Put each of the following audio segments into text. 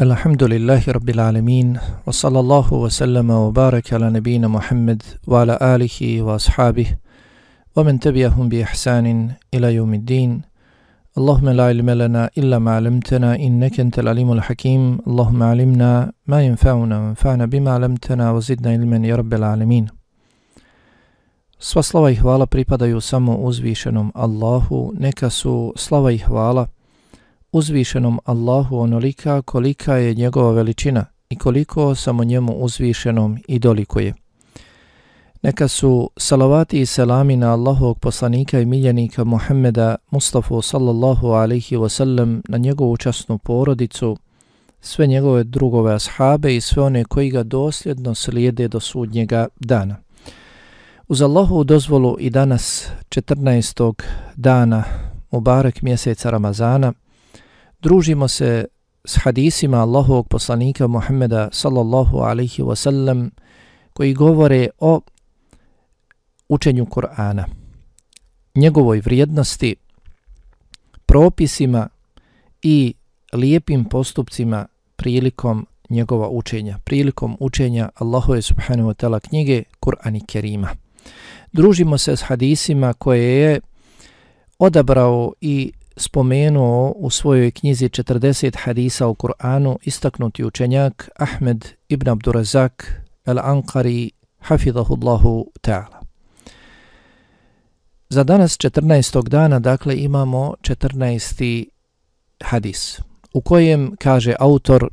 Alhamdulillahi Rabbil Alamin wa sallallahu wa sallama wa الحمد لله رب العالمين وصلى الله وسلم وبارك على نبينا محمد وعلى آله وأصحابه ومن تبعهم بإحسان إلى يوم الدين اللهم لا علم لنا إلا ما علمتنا إنك أنت العليم الحكيم اللهم bima ما ينفعنا وانفعنا بما علمتنا وزدنا Alamin. Sva slava i hvala pripadaju samo uzvišenom Allahu neka su slava i hvala uzvišenom Allahu onolika kolika je njegova veličina i koliko samo njemu uzvišenom i dolikuje. Neka su salavati i selami na Allahovog poslanika i miljenika Muhammeda Mustafa sallallahu alaihi wasallam na njegovu časnu porodicu, sve njegove drugove ashabe i sve one koji ga dosljedno slijede do sudnjega dana. Uz Allahu dozvolu i danas 14. dana Mubarak mjeseca Ramazana družimo se s hadisima Allahovog poslanika Muhammeda sallallahu alaihi wasallam koji govore o učenju Kur'ana, njegovoj vrijednosti, propisima i lijepim postupcima prilikom njegova učenja, prilikom učenja Allahove subhanahu wa ta'ala knjige Kur'an i Kerima. Družimo se s hadisima koje je odabrao i spomenuo u svojoj knjizi 40 hadisa u Kur'anu istaknuti učenjak Ahmed ibn Abdurazak al-Anqari hafidhahullahu ta'ala. Za danas 14. dana dakle imamo 14. hadis u kojem kaže autor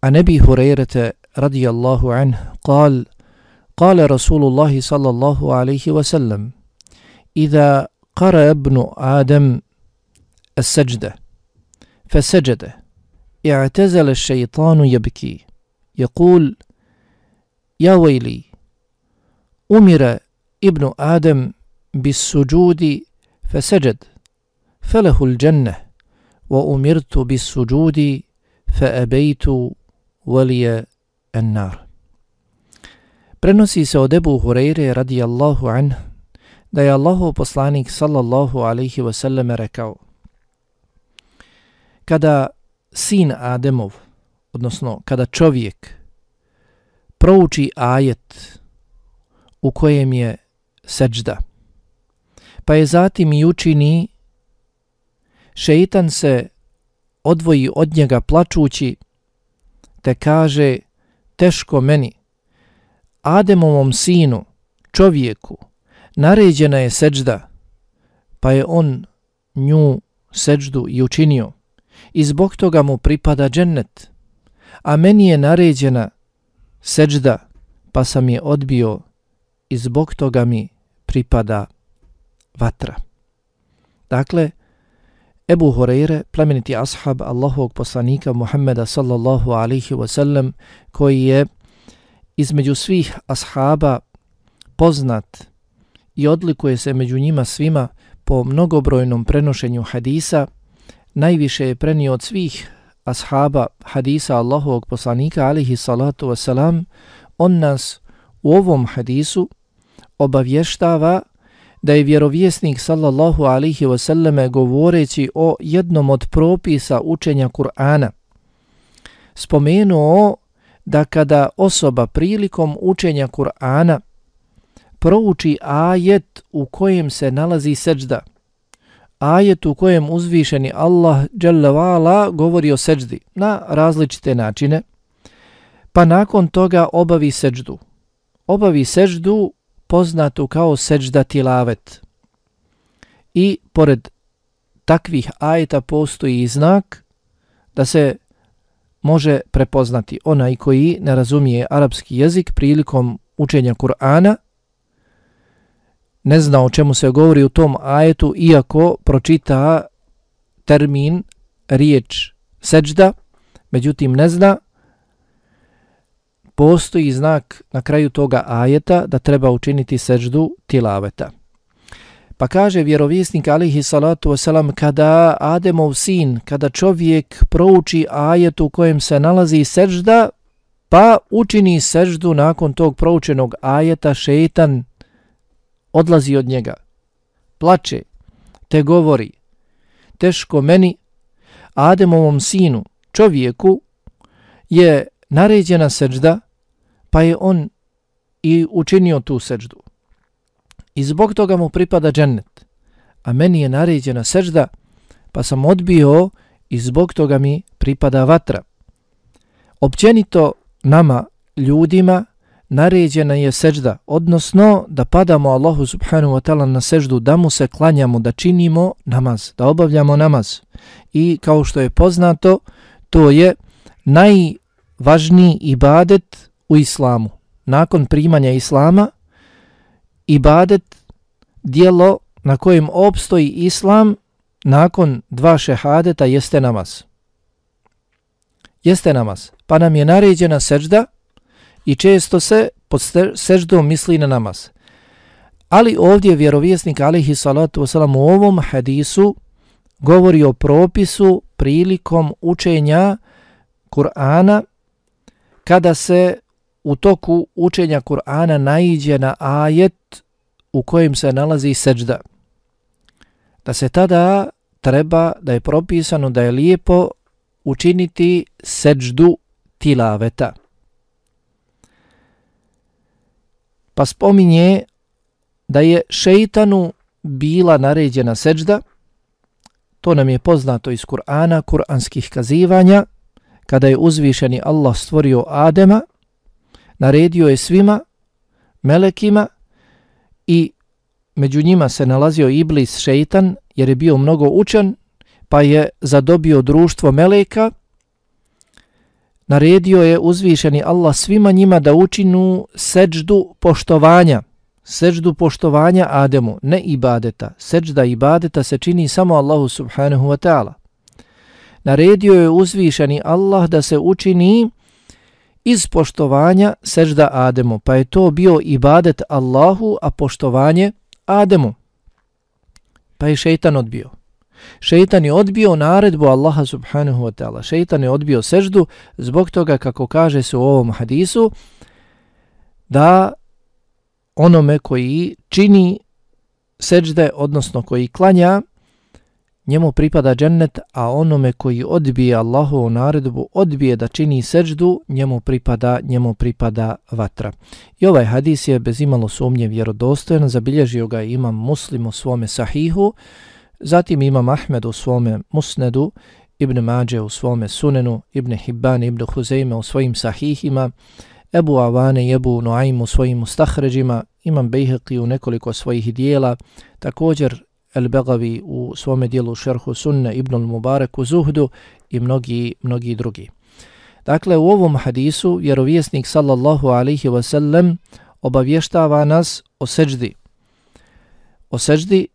A nebi Hurairete radijallahu anh kal قال رسول sallallahu صلى الله عليه وسلم إذا قرأ ابن السجدة. فسجد. اعتزل الشيطان يبكي. يقول يا ويلي أمر ابن آدم بالسجود فسجد فله الجنة وأمرت بالسجود فأبيت ولي النار. Prenosi se od Ebu Hureyre radijallahu anh da je Allahu poslanik sallallahu alaihi wasallam rekao kada sin Ademov, odnosno kada čovjek prouči ajet u kojem je seđda, pa je zatim i učini, šeitan se odvoji od njega plačući, te kaže, teško meni, Ademovom sinu, čovjeku, naređena je seđda, pa je on nju seđdu i učinio i zbog toga mu pripada džennet, a meni je naređena seđda, pa sam je odbio i zbog toga mi pripada vatra. Dakle, Ebu Horeire, plemeniti ashab Allahovog poslanika Muhammeda sallallahu alihi wasallam, koji je između svih ashaba poznat i odlikuje se među njima svima po mnogobrojnom prenošenju hadisa, najviše je prenio od svih ashaba hadisa Allahovog poslanika alihi salatu wasalam, on nas u ovom hadisu obavještava da je vjerovjesnik sallallahu alihi wasallame govoreći o jednom od propisa učenja Kur'ana. Spomenuo da kada osoba prilikom učenja Kur'ana prouči ajet u kojem se nalazi seđda, ajet u kojem uzvišeni Allah dželevala govori o seđdi na različite načine, pa nakon toga obavi seđdu. Obavi seđdu poznatu kao seđda tilavet. I pored takvih ajeta postoji znak da se može prepoznati onaj koji ne razumije arapski jezik prilikom učenja Kur'ana, ne zna o čemu se govori u tom ajetu, iako pročita termin, riječ, seđda, međutim ne zna, postoji znak na kraju toga ajeta da treba učiniti seđdu tilaveta. Pa kaže vjerovjesnik alihi salatu wasalam, kada Ademov sin, kada čovjek prouči ajet u kojem se nalazi sežda, pa učini seždu nakon tog proučenog ajeta, šeitan odlazi od njega, plače, te govori, teško meni, Ademovom sinu, čovjeku, je naređena seđda, pa je on i učinio tu seđdu. I zbog toga mu pripada džennet. A meni je naređena seđda, pa sam odbio i zbog toga mi pripada vatra. Općenito nama, ljudima, naređena je sežda, odnosno da padamo Allahu subhanahu wa ta'ala na seždu, da mu se klanjamo, da činimo namaz, da obavljamo namaz. I kao što je poznato, to je najvažniji ibadet u islamu. Nakon primanja islama, ibadet, dijelo na kojem opstoji islam, nakon dva šehadeta jeste namaz. Jeste namaz. Pa nam je naređena sežda, i često se pod seždom misli na namaz. Ali ovdje vjerovjesnik alihi salatu wasalam u ovom hadisu govori o propisu prilikom učenja Kur'ana kada se u toku učenja Kur'ana naiđe na ajet u kojem se nalazi sežda. Da se tada treba da je propisano da je lijepo učiniti seđdu tilaveta. Pa spominje da je šeitanu bila naređena seđda, to nam je poznato iz Kur'ana, kur'anskih kazivanja, kada je uzvišeni Allah stvorio Adema, naredio je svima, melekima i među njima se nalazio Iblis šeitan jer je bio mnogo učen, pa je zadobio društvo meleka, naredio je uzvišeni Allah svima njima da učinu seđdu poštovanja, seđdu poštovanja Ademu, ne ibadeta. Seđda ibadeta se čini samo Allahu subhanahu wa ta'ala. Naredio je uzvišeni Allah da se učini iz poštovanja seđda Ademu, pa je to bio ibadet Allahu, a poštovanje Ademu. Pa je šeitan odbio. Šeitan je odbio naredbu Allaha subhanahu wa ta'ala. Šeitan je odbio seždu zbog toga kako kaže se u ovom hadisu da onome koji čini sežde, odnosno koji klanja, njemu pripada džennet, a onome koji odbije Allahovu naredbu, odbije da čini seždu, njemu pripada, njemu pripada vatra. I ovaj hadis je bez imalo sumnje vjerodostojan, zabilježio ga imam muslim u svome sahihu, Zatim imam Ahmed u svome musnedu, Ibn Mađe u svome sunenu, Ibn Hibban, Ibn Huzeyme u svojim sahihima, Ebu Avane i Ebu Noaim u svojim mustahređima, imam Bejheqi u nekoliko svojih dijela, također El Begavi u svome dijelu Šerhu Sunne, Ibn Mubarek u Zuhdu i mnogi, mnogi drugi. Dakle, u ovom hadisu vjerovjesnik sallallahu alaihi wasallam obavještava nas o seđdi. O seđdi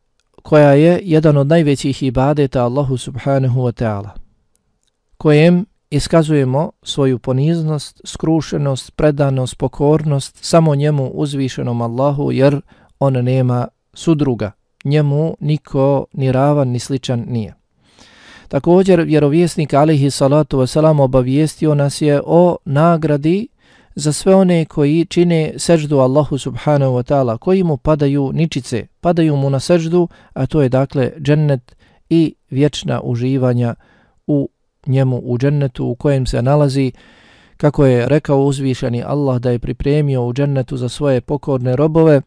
koja je jedan od najvećih ibadeta Allahu subhanahu wa ta'ala, kojem iskazujemo svoju poniznost, skrušenost, predanost, pokornost samo njemu uzvišenom Allahu, jer on nema sudruga. Njemu niko ni ravan ni sličan nije. Također, vjerovjesnik alihi salatu wasalam obavijestio nas je o nagradi za sve one koji čine seždu Allahu subhanahu wa ta'ala, koji mu padaju ničice, padaju mu na seždu, a to je dakle džennet i vječna uživanja u njemu, u džennetu u kojem se nalazi, kako je rekao uzvišeni Allah da je pripremio u džennetu za svoje pokorne robove,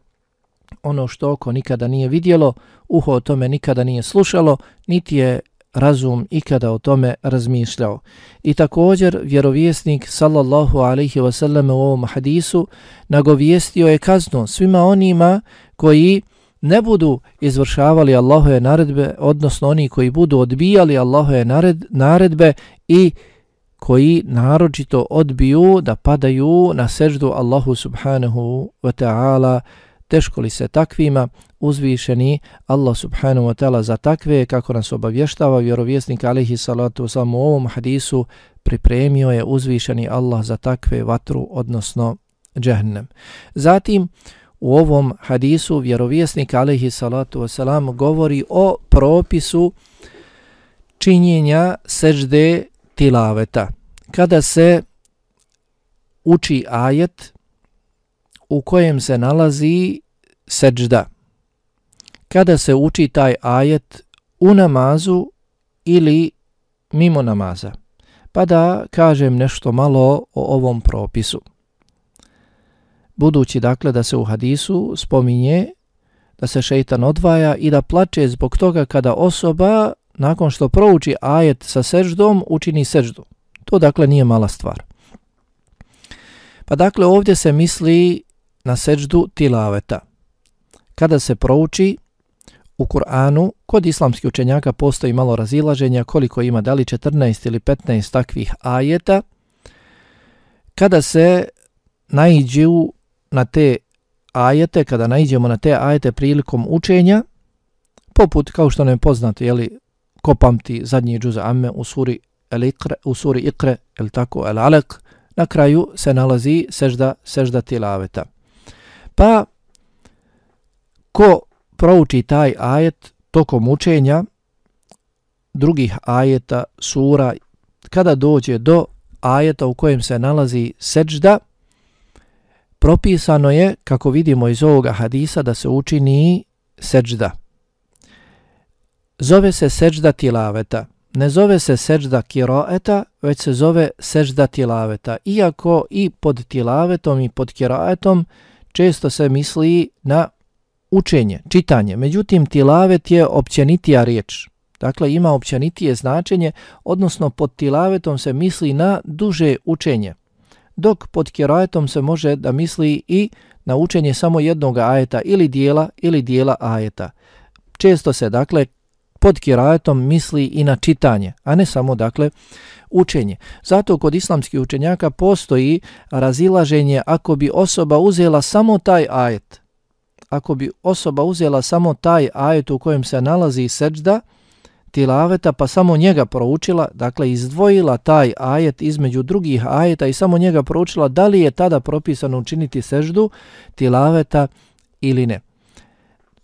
ono što oko nikada nije vidjelo, uho o tome nikada nije slušalo, niti je razum ikada o tome razmišljao. I također vjerovjesnik sallallahu alaihi wasallam u ovom hadisu nagovijestio je kaznu svima onima koji ne budu izvršavali Allahove naredbe, odnosno oni koji budu odbijali Allahove nared, naredbe i koji naročito odbiju da padaju na seždu Allahu subhanahu wa ta'ala teško li se takvima uzvišeni Allah subhanahu wa ta'ala za takve, kako nas obavještava vjerovjesnik alihi salatu samo u ovom hadisu, pripremio je uzvišeni Allah za takve vatru, odnosno džahnem. Zatim, u ovom hadisu vjerovjesnik alihi salatu wasalam govori o propisu činjenja sežde tilaveta. Kada se uči ajet u kojem se nalazi seđda. Kada se uči taj ajet u namazu ili mimo namaza. pa da kažem nešto malo o ovom propisu. Budući dakle da se u hadisu spominje da se šeitan odvaja i da plače zbog toga kada osoba nakon što prouči ajet sa seždom učini seždu. To dakle nije mala stvar. Pa dakle ovdje se misli na seđdu tilaveta. Kada se prouči u Kur'anu, kod islamskih učenjaka postoji malo razilaženja koliko ima, da li 14 ili 15 takvih ajeta, kada se naiđu na te ajete, kada naiđemo na te ajete prilikom učenja, poput, kao što nam je poznato, jeli, ko pamti zadnji džuz amme u suri el ikre, u suri ikre, el tako, el alek, na kraju se nalazi sežda, sežda tilaveta. Pa, ko prouči taj ajet tokom učenja drugih ajeta, sura, kada dođe do ajeta u kojem se nalazi seđda, propisano je, kako vidimo iz ovoga hadisa, da se učini seđda. Zove se seđda tilaveta. Ne zove se seđda kiroeta, već se zove seđda tilaveta. Iako i pod tilavetom i pod kiroetom često se misli na učenje, čitanje. Međutim, tilavet je općenitija riječ. Dakle, ima općenitije značenje, odnosno pod tilavetom se misli na duže učenje. Dok pod kirajetom se može da misli i na učenje samo jednog ajeta ili dijela ili dijela ajeta. Često se, dakle, pod kirajetom misli i na čitanje, a ne samo dakle učenje. Zato kod islamskih učenjaka postoji razilaženje ako bi osoba uzela samo taj ajet, ako bi osoba uzela samo taj ajet u kojem se nalazi seđda, tilaveta pa samo njega proučila, dakle izdvojila taj ajet između drugih ajeta i samo njega proučila da li je tada propisano učiniti seždu tilaveta ili ne.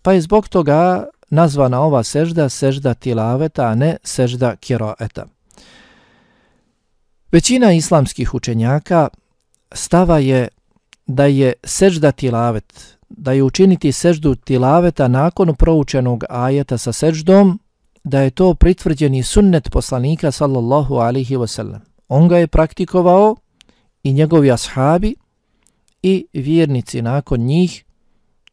Pa je zbog toga nazvana ova sežda sežda tilaveta, a ne sežda kiroeta. Većina islamskih učenjaka stava je da je sežda tilavet, da je učiniti seždu tilaveta nakon proučenog ajeta sa seždom, da je to pritvrđeni sunnet poslanika sallallahu alihi wasallam. On ga je praktikovao i njegovi ashabi i vjernici nakon njih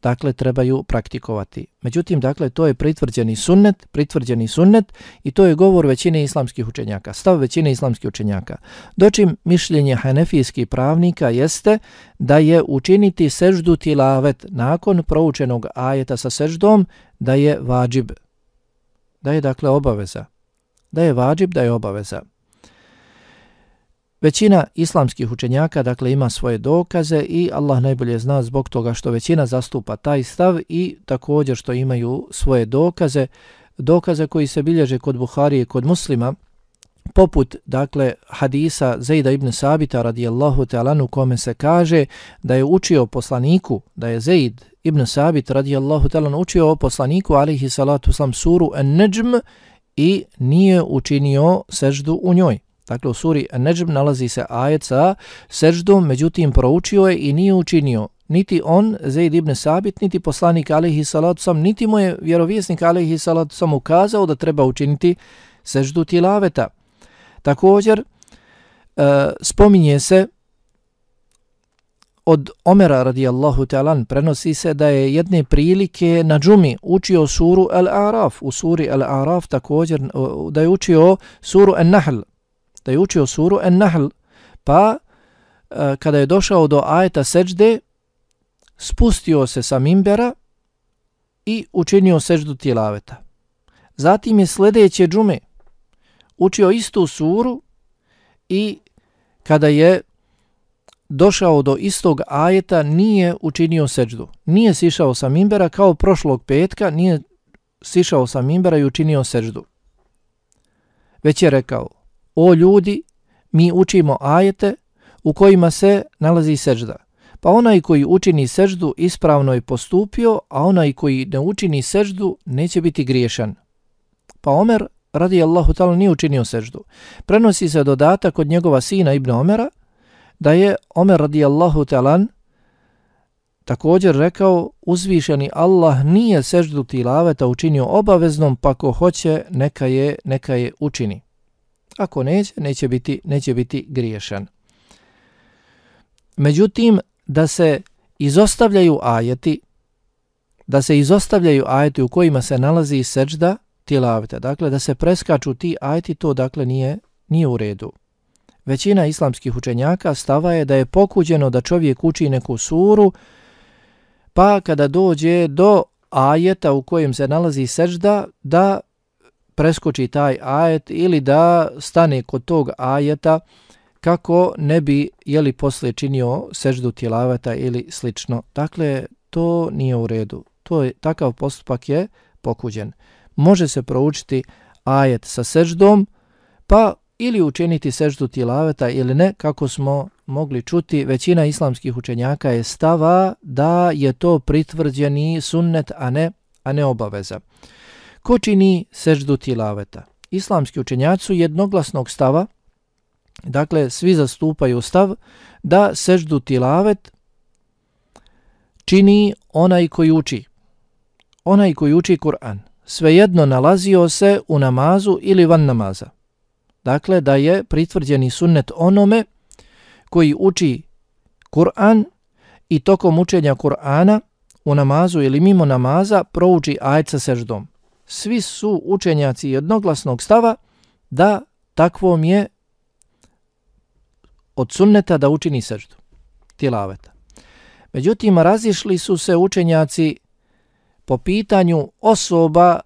dakle trebaju praktikovati. Međutim, dakle, to je pritvrđeni sunnet, pritvrđeni sunnet i to je govor većine islamskih učenjaka, stav većine islamskih učenjaka. Dočim mišljenje hanefijskih pravnika jeste da je učiniti seždu tilavet nakon proučenog ajeta sa seždom da je vađib, da je dakle obaveza, da je vađib, da je obaveza. Većina islamskih učenjaka dakle ima svoje dokaze i Allah najbolje zna zbog toga što većina zastupa taj stav i također što imaju svoje dokaze, dokaze koji se bilježe kod Buharije i kod muslima, poput dakle hadisa Zejda ibn Sabita radijallahu ta'ala u kome se kaže da je učio poslaniku, da je Zejd ibn Sabit radijallahu ta'ala učio o poslaniku alihi salatu sam suru An-Najm i nije učinio seždu u njoj. Dakle, u suri An-Najm nalazi se ajet sa seždom, međutim, proučio je i nije učinio. Niti on, Zaid ibn Sabit, niti poslanik alihi salatu sam, niti mu je vjerovjesnik alihi salatu sam ukazao da treba učiniti seždu tilaveta. Također, e, spominje se od Omera radijallahu ta'alan prenosi se da je jedne prilike na džumi učio suru Al-Araf, u suri Al-Araf također e, da je učio suru An-Nahl, da je učio suru En-Nahl, pa e, kada je došao do ajeta seđde, spustio se sa mimbera i učinio seđdu tilaveta. Zatim je sljedeće džume učio istu suru i kada je došao do istog ajeta nije učinio seđdu. Nije sišao sa mimbera kao prošlog petka, nije sišao sa mimbera i učinio seđdu. Već je rekao, o ljudi, mi učimo ajete u kojima se nalazi sežda. Pa onaj koji učini seždu ispravno je postupio, a onaj koji ne učini seždu neće biti griješan. Pa Omer, radi Allahu ta'ala, nije učinio seždu. Prenosi se dodatak od njegova sina Ibn Omera, da je Omer radi Allahu ta'ala također rekao, uzvišeni Allah nije seždu tilaveta učinio obaveznom, pa ko hoće, neka je, neka je učini. Ako neće, neće biti, neće biti griješan. Međutim, da se izostavljaju ajeti, da se izostavljaju ajeti u kojima se nalazi seđda tilaveta, dakle da se preskaču ti ajeti, to dakle nije, nije u redu. Većina islamskih učenjaka stava je da je pokuđeno da čovjek uči neku suru, pa kada dođe do ajeta u kojem se nalazi sežda, da preskoči taj ajet ili da stane kod tog ajeta kako ne bi jeli posle činio seždu tilaveta ili slično. Dakle, to nije u redu. To je, takav postupak je pokuđen. Može se proučiti ajet sa seždom, pa ili učiniti seždu tilaveta ili ne, kako smo mogli čuti, većina islamskih učenjaka je stava da je to pritvrđeni sunnet, a ne, a ne obaveza. Ko čini seždu tilaveta? Islamski učenjaci su jednoglasnog stava, dakle svi zastupaju stav da seždu tilavet čini onaj koji uči. Onaj koji uči Kur'an. Svejedno nalazio se u namazu ili van namaza. Dakle, da je pritvrđeni sunnet onome koji uči Kur'an i tokom učenja Kur'ana u namazu ili mimo namaza prouči ajet sa seždom. Svi su učenjaci jednoglasnog stava da takvom je od sunneta da učini seždu, tilaveta. Međutim, razišli su se učenjaci po pitanju osoba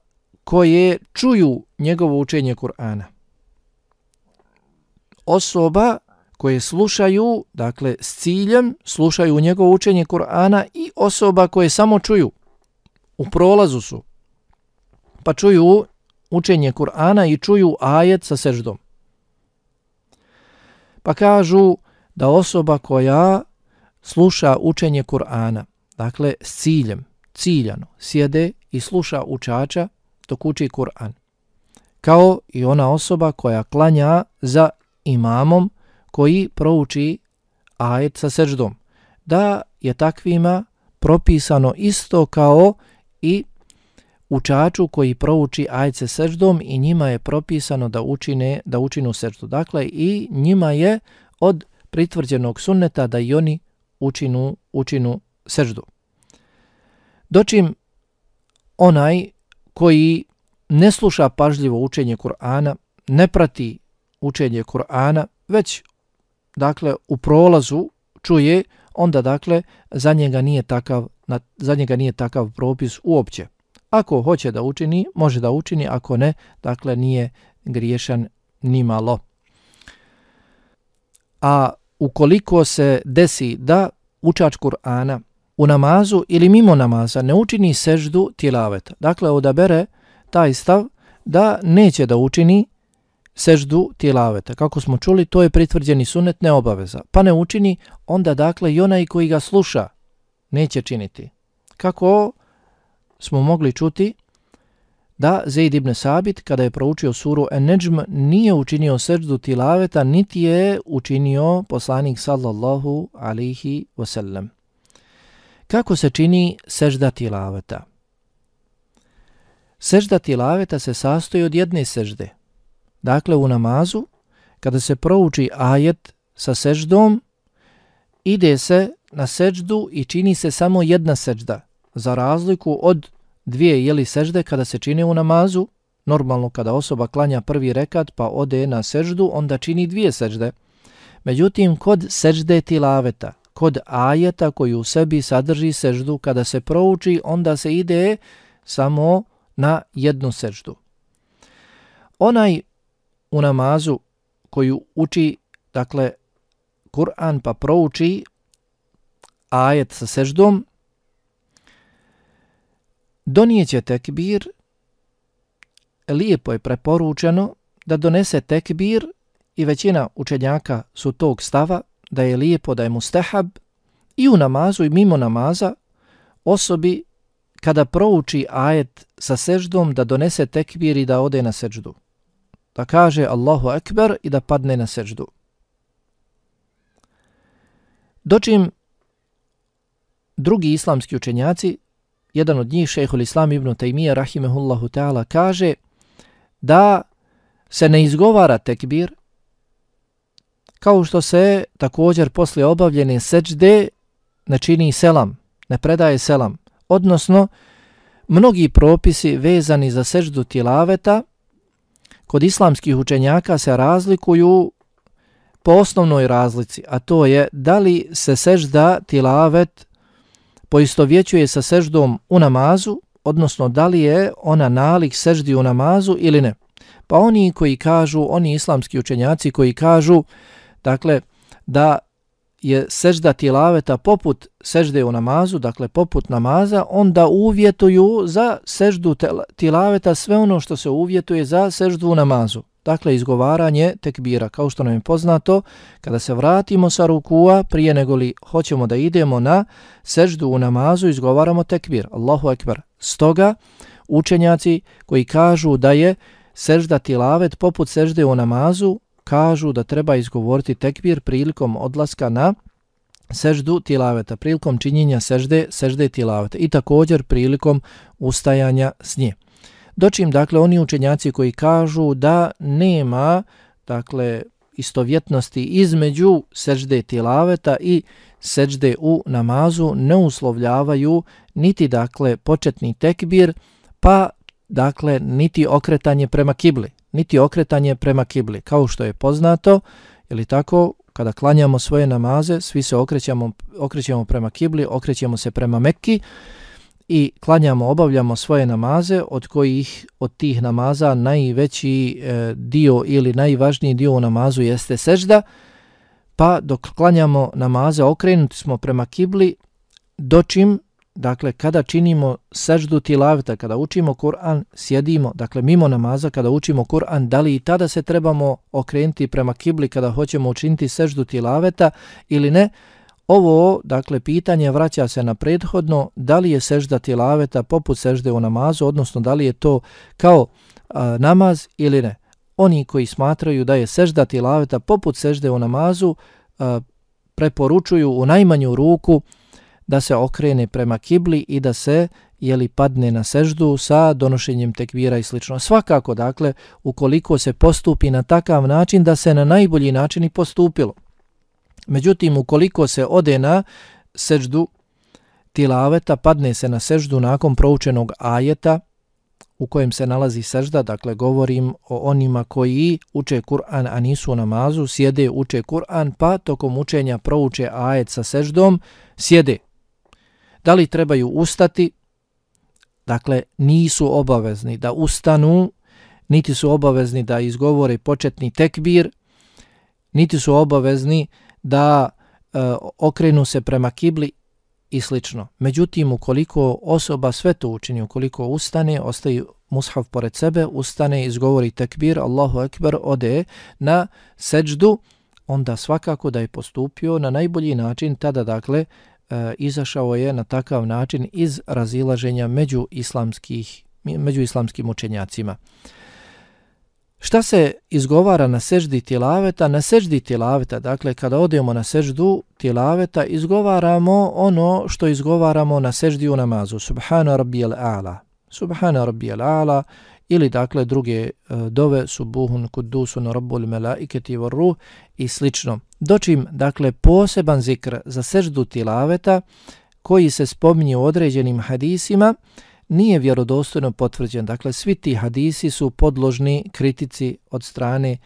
koje čuju njegovo učenje Kur'ana. Osoba koje slušaju, dakle s ciljem, slušaju njegovo učenje Kur'ana i osoba koje samo čuju, u prolazu su, pa čuju učenje Kur'ana i čuju ajet sa seždom. Pa kažu da osoba koja sluša učenje Kur'ana, dakle s ciljem, ciljano, sjede i sluša učača dok uči Kur'an, kao i ona osoba koja klanja za imamom koji prouči ajet sa seždom. Da je takvima propisano isto kao i učaču koji prouči ajce seždom i njima je propisano da učine da učinu seždu. Dakle, i njima je od pritvrđenog sunneta da i oni učinu, učinu seždu. Dočim onaj koji ne sluša pažljivo učenje Kur'ana, ne prati učenje Kur'ana, već dakle u prolazu čuje, onda dakle za njega nije takav za njega nije takav propis uopće. Ako hoće da učini, može da učini, ako ne, dakle nije griješan ni malo. A ukoliko se desi da učač Kur'ana u namazu ili mimo namaza ne učini seždu tilaveta, dakle odabere taj stav da neće da učini seždu tilaveta. Kako smo čuli, to je pritvrđeni sunet, neobaveza. Pa ne učini, onda dakle i onaj koji ga sluša neće činiti. Kako smo mogli čuti da Zaid ibn Sabit, kada je proučio suru En-Nejm, nije učinio seždu tilaveta, niti je učinio poslanik sallallahu alihi wasallam. Kako se čini sežda tilaveta? Sežda tilaveta se sastoji od jedne sežde, Dakle, u namazu, kada se prouči ajet sa seždom, ide se na seždu i čini se samo jedna sežda, za razliku od dvije jeli sežde kada se čine u namazu, normalno kada osoba klanja prvi rekat pa ode na seždu, onda čini dvije sežde. Međutim, kod sežde tilaveta, kod ajeta koji u sebi sadrži seždu, kada se prouči, onda se ide samo na jednu seždu. Onaj u namazu koju uči, dakle, Kur'an pa prouči ajet sa seždom, donijeće tekbir, lijepo je preporučeno da donese tekbir i većina učenjaka su tog stava da je lijepo da je mustahab i u namazu i mimo namaza osobi kada prouči ajet sa seždom da donese tekbir i da ode na seždu da kaže Allahu Ekber i da padne na seždu. Dočim drugi islamski učenjaci, jedan od njih, šehhul islam ibn Taymiyyah, rahimehullahu ta'ala, kaže da se ne izgovara tekbir, kao što se također poslije obavljene seđde ne čini selam, ne predaje selam, odnosno mnogi propisi vezani za seđdu tilaveta kod islamskih učenjaka se razlikuju po osnovnoj razlici, a to je da li se sežda tilavet poistovjećuje sa seždom u namazu, odnosno da li je ona nalik seždi u namazu ili ne. Pa oni koji kažu, oni islamski učenjaci koji kažu, dakle, da je sežda tilaveta poput sežde u namazu, dakle poput namaza, onda uvjetuju za seždu tilaveta sve ono što se uvjetuje za seždu u namazu. Dakle, izgovaranje tekbira, kao što nam je poznato, kada se vratimo sa rukua, prije nego li hoćemo da idemo na seždu u namazu, izgovaramo tekbir, Allahu ekber. Stoga, učenjaci koji kažu da je sežda tilavet poput sežde u namazu, kažu da treba izgovoriti tekbir prilikom odlaska na seždu tilaveta, prilikom činjenja sežde, sežde tilaveta i također prilikom ustajanja s nje. Dočim, dakle, oni učenjaci koji kažu da nema, dakle, istovjetnosti između sežde tilaveta i sežde u namazu ne uslovljavaju niti, dakle, početni tekbir, pa, dakle, niti okretanje prema kibli niti okretanje prema kibli. Kao što je poznato, ili tako, kada klanjamo svoje namaze, svi se okrećemo, okrećemo prema kibli, okrećemo se prema Mekki i klanjamo, obavljamo svoje namaze, od kojih od tih namaza najveći e, dio ili najvažniji dio u namazu jeste sežda, pa dok klanjamo namaze, okrenuti smo prema kibli, dočim dakle, kada činimo seždu tilavita, kada učimo Kur'an, sjedimo, dakle, mimo namaza, kada učimo Kur'an, da li i tada se trebamo okrenuti prema kibli kada hoćemo učiniti seždu tilaveta ili ne, ovo, dakle, pitanje vraća se na prethodno, da li je sežda tilaveta poput sežde u namazu, odnosno da li je to kao a, namaz ili ne. Oni koji smatraju da je sežda tilaveta poput sežde u namazu, a, preporučuju u najmanju ruku, da se okrene prema kibli i da se jeli padne na seždu sa donošenjem tekvira i slično. Svakako, dakle, ukoliko se postupi na takav način da se na najbolji način i postupilo. Međutim, ukoliko se ode na seždu tilaveta, padne se na seždu nakon proučenog ajeta u kojem se nalazi sežda, dakle govorim o onima koji uče Kur'an, a nisu u namazu, sjede, uče Kur'an, pa tokom učenja prouče ajet sa seždom, sjede, Da li trebaju ustati? Dakle, nisu obavezni da ustanu, niti su obavezni da izgovore početni tekbir, niti su obavezni da e, okrenu se prema kibli i slično. Međutim, ukoliko osoba sve to učini, ukoliko ustane, ostaje mushaf pored sebe, ustane, izgovori tekbir, Allahu ekber, ode na seđdu, onda svakako da je postupio na najbolji način, tada dakle e, izašao je na takav način iz razilaženja među islamskih među islamskim učenjacima. Šta se izgovara na seždi tilaveta? Na seždi tilaveta, dakle, kada odemo na seždu tilaveta, izgovaramo ono što izgovaramo na seždi u namazu. Subhana rabijel a'la. Subhana rabijel a'la ili dakle druge e, dove subuhun kudusun rabbul melaiketi var ruh i slično. Dočim dakle poseban zikr za seždu tilaveta koji se spominje u određenim hadisima nije vjerodostojno potvrđen. Dakle svi ti hadisi su podložni kritici od strane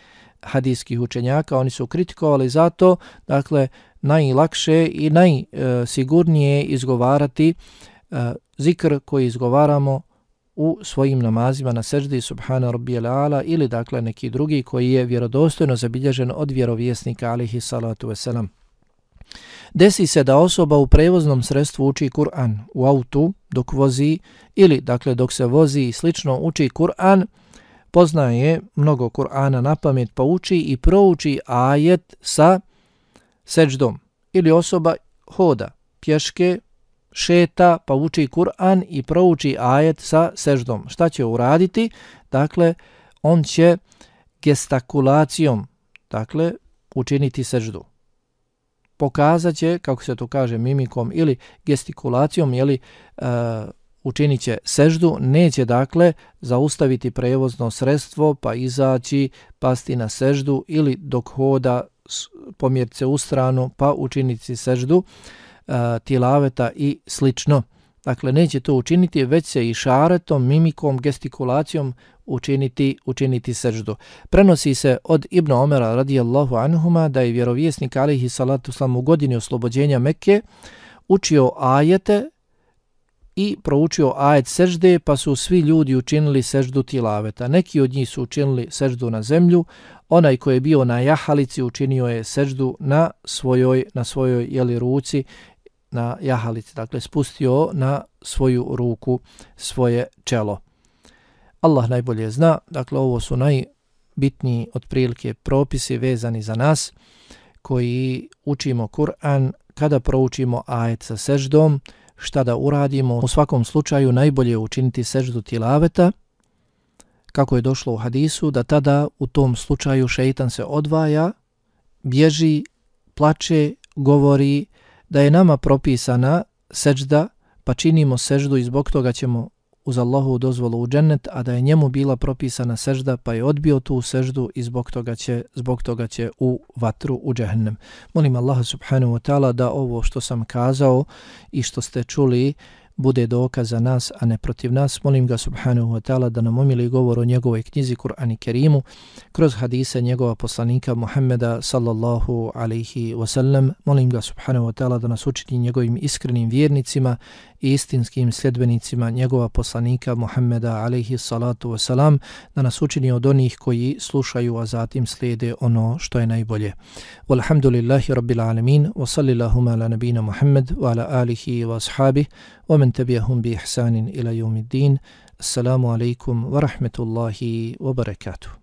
hadijskih učenjaka. Oni su kritikovali zato dakle najlakše i najsigurnije izgovarati e, zikr koji izgovaramo u svojim namazima na seždi subhana rabbijal ala ili dakle neki drugi koji je vjerodostojno zabilježen od vjerovjesnika alihi salatu wasalam. Desi se da osoba u prevoznom sredstvu uči Kur'an u autu dok vozi ili dakle dok se vozi i slično uči Kur'an, poznaje mnogo Kur'ana na pamet pa uči i prouči ajet sa seđdom. ili osoba hoda pješke šeta pa uči Kur'an i prouči ajet sa seždom. Šta će uraditi? Dakle, on će gestakulacijom dakle, učiniti seždu. Pokazat će, kako se to kaže, mimikom ili gestikulacijom, jeli, e, učinit će seždu, neće dakle zaustaviti prevozno sredstvo pa izaći, pasti na seždu ili dok hoda pomjeriti se u stranu pa učiniti seždu e, tilaveta i slično. Dakle, neće to učiniti, već se i šaretom, mimikom, gestikulacijom učiniti, učiniti seždu. Prenosi se od Ibn Omera radijallahu anhuma da je vjerovjesnik alihi salatu slam u godini oslobođenja Mekke učio ajete i proučio ajet sežde, pa su svi ljudi učinili seždu tilaveta. Neki od njih su učinili seždu na zemlju, onaj koji je bio na jahalici učinio je seždu na svojoj, na svojoj jeli, ruci, na jahalici, dakle spustio na svoju ruku svoje čelo. Allah najbolje zna, dakle ovo su najbitniji otprilike propisi vezani za nas koji učimo Kur'an kada proučimo ajet sa seždom, šta da uradimo. U svakom slučaju najbolje je učiniti seždu tilaveta, kako je došlo u hadisu, da tada u tom slučaju šeitan se odvaja, bježi, plače, govori da je nama propisana sežda, pa činimo seždu i zbog toga ćemo uz Allahu dozvolu u džennet, a da je njemu bila propisana sežda, pa je odbio tu seždu i zbog toga će, zbog toga će u vatru, u džehennem. Molim Allah subhanahu wa ta'ala da ovo što sam kazao i što ste čuli, bude dokaz za nas, a ne protiv nas. Molim ga subhanahu wa ta'ala da nam omili govor o njegovoj knjizi Kur'an i Kerimu kroz hadise njegova poslanika Muhammeda sallallahu alaihi wa sallam. Molim ga subhanahu wa ta'ala da nas učini njegovim iskrenim vjernicima istinskim sljedbenicima njegova poslanika Muhammeda alaihi salatu wasalam da nas učini od onih koji slušaju a zatim slijede ono što je najbolje. Walhamdulillahi rabbil alamin wa sallillahuma ala nabina Muhammed wa ala alihi wa ashabih wa men tebijahum bi ihsanin ila jumid din. Assalamu alaikum wa rahmetullahi wa barakatuh.